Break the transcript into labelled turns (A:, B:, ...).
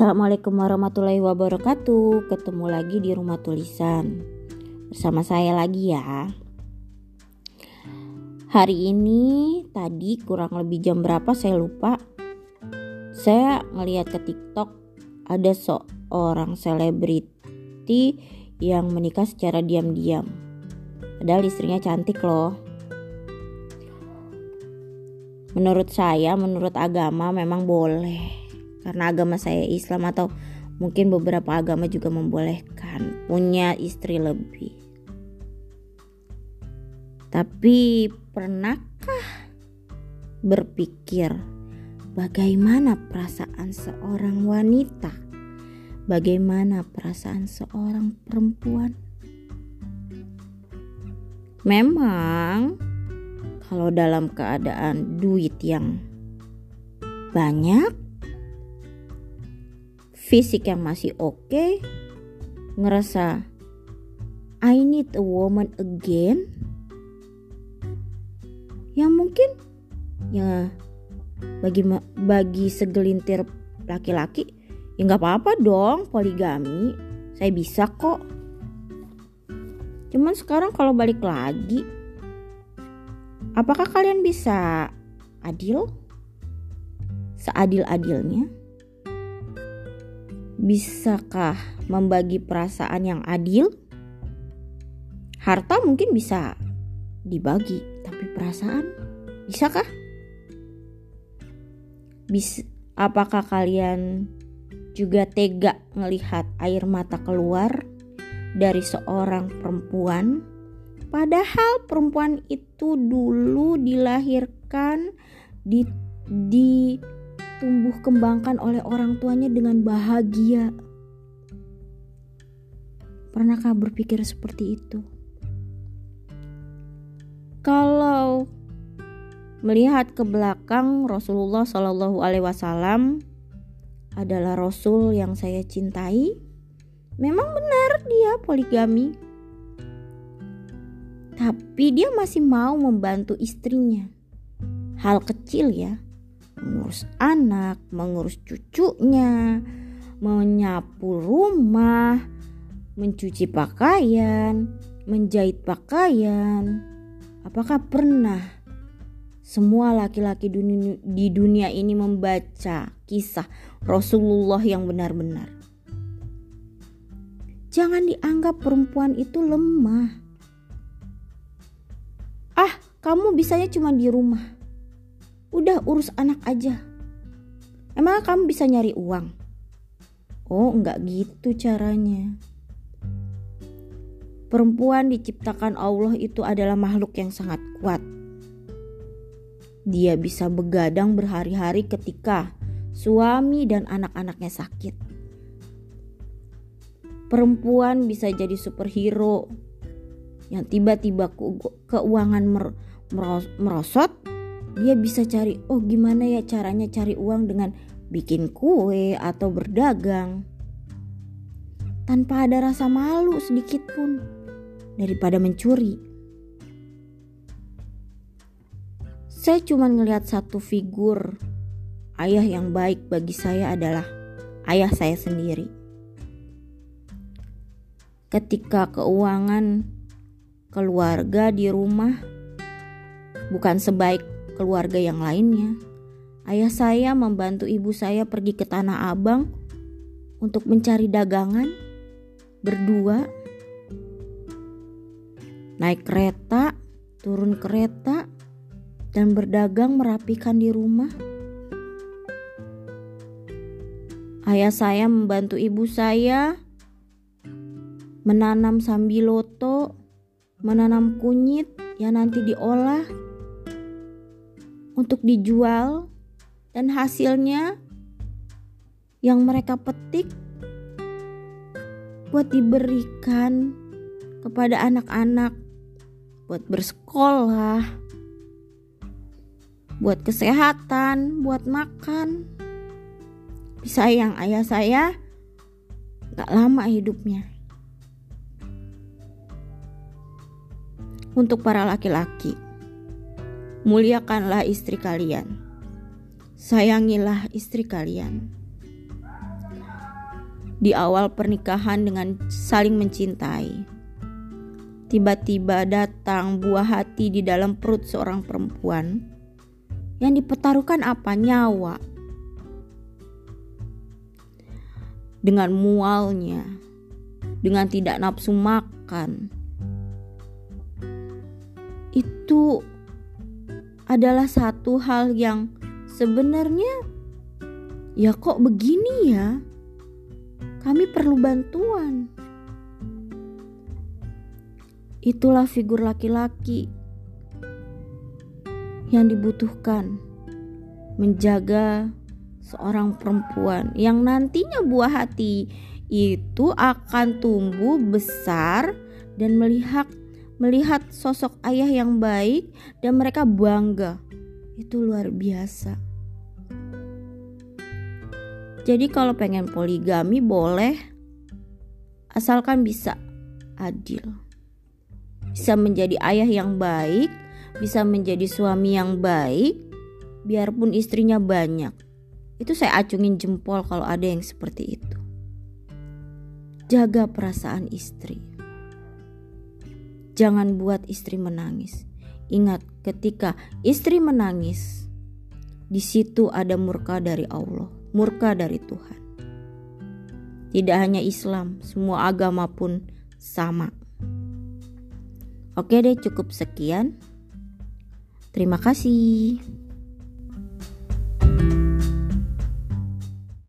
A: Assalamualaikum warahmatullahi wabarakatuh. Ketemu lagi di rumah tulisan bersama saya lagi ya. Hari ini tadi kurang lebih jam berapa saya lupa. Saya ngeliat ke TikTok ada seorang selebriti yang menikah secara diam-diam. Padahal istrinya cantik loh. Menurut saya, menurut agama memang boleh karena agama saya Islam atau mungkin beberapa agama juga membolehkan punya istri lebih. Tapi pernahkah berpikir bagaimana perasaan seorang wanita? Bagaimana perasaan seorang perempuan? Memang kalau dalam keadaan duit yang banyak fisik yang masih oke, okay, ngerasa I need a woman again, yang mungkin ya bagi bagi segelintir laki-laki ya nggak apa-apa dong poligami, saya bisa kok. Cuman sekarang kalau balik lagi, apakah kalian bisa adil? Seadil-adilnya? Bisakah membagi perasaan yang adil? Harta mungkin bisa dibagi, tapi perasaan bisakah? Bis apakah kalian juga tega melihat air mata keluar dari seorang perempuan? Padahal perempuan itu dulu dilahirkan di di tumbuh kembangkan oleh orang tuanya dengan bahagia. Pernahkah berpikir seperti itu? Kalau melihat ke belakang Rasulullah Shallallahu Alaihi Wasallam adalah Rasul yang saya cintai. Memang benar dia poligami, tapi dia masih mau membantu istrinya. Hal kecil ya, mengurus anak, mengurus cucunya, menyapu rumah, mencuci pakaian, menjahit pakaian. Apakah pernah semua laki-laki di dunia ini membaca kisah Rasulullah yang benar-benar? Jangan dianggap perempuan itu lemah. Ah, kamu bisanya cuma di rumah Udah urus anak aja. Emang kamu bisa nyari uang? Oh, enggak gitu caranya. Perempuan diciptakan Allah itu adalah makhluk yang sangat kuat. Dia bisa begadang berhari-hari ketika suami dan anak-anaknya sakit. Perempuan bisa jadi superhero yang tiba-tiba keuangan merosot dia bisa cari oh gimana ya caranya cari uang dengan bikin kue atau berdagang tanpa ada rasa malu sedikit pun daripada mencuri. Saya cuma ngelihat satu figur ayah yang baik bagi saya adalah ayah saya sendiri. Ketika keuangan keluarga di rumah bukan sebaik keluarga yang lainnya. Ayah saya membantu ibu saya pergi ke Tanah Abang untuk mencari dagangan berdua. Naik kereta, turun kereta, dan berdagang merapikan di rumah. Ayah saya membantu ibu saya menanam sambiloto, menanam kunyit yang nanti diolah untuk dijual dan hasilnya yang mereka petik buat diberikan kepada anak-anak buat bersekolah buat kesehatan buat makan. Sayang ayah saya gak lama hidupnya. Untuk para laki-laki Muliakanlah istri kalian. Sayangilah istri kalian. di awal pernikahan dengan saling mencintai. Tiba-tiba datang buah hati di dalam perut seorang perempuan yang dipertaruhkan apa nyawa dengan mualnya, dengan tidak nafsu makan. Itu adalah satu hal yang sebenarnya ya kok begini ya? Kami perlu bantuan. Itulah figur laki-laki yang dibutuhkan menjaga seorang perempuan yang nantinya buah hati itu akan tumbuh besar dan melihat melihat sosok ayah yang baik dan mereka bangga. Itu luar biasa. Jadi kalau pengen poligami boleh asalkan bisa adil. Bisa menjadi ayah yang baik, bisa menjadi suami yang baik, biarpun istrinya banyak itu saya acungin jempol kalau ada yang seperti itu. Jaga perasaan istri. Jangan buat istri menangis. Ingat, ketika istri menangis, di situ ada murka dari Allah, murka dari Tuhan. Tidak hanya Islam, semua agama pun sama. Oke deh, cukup sekian. Terima kasih.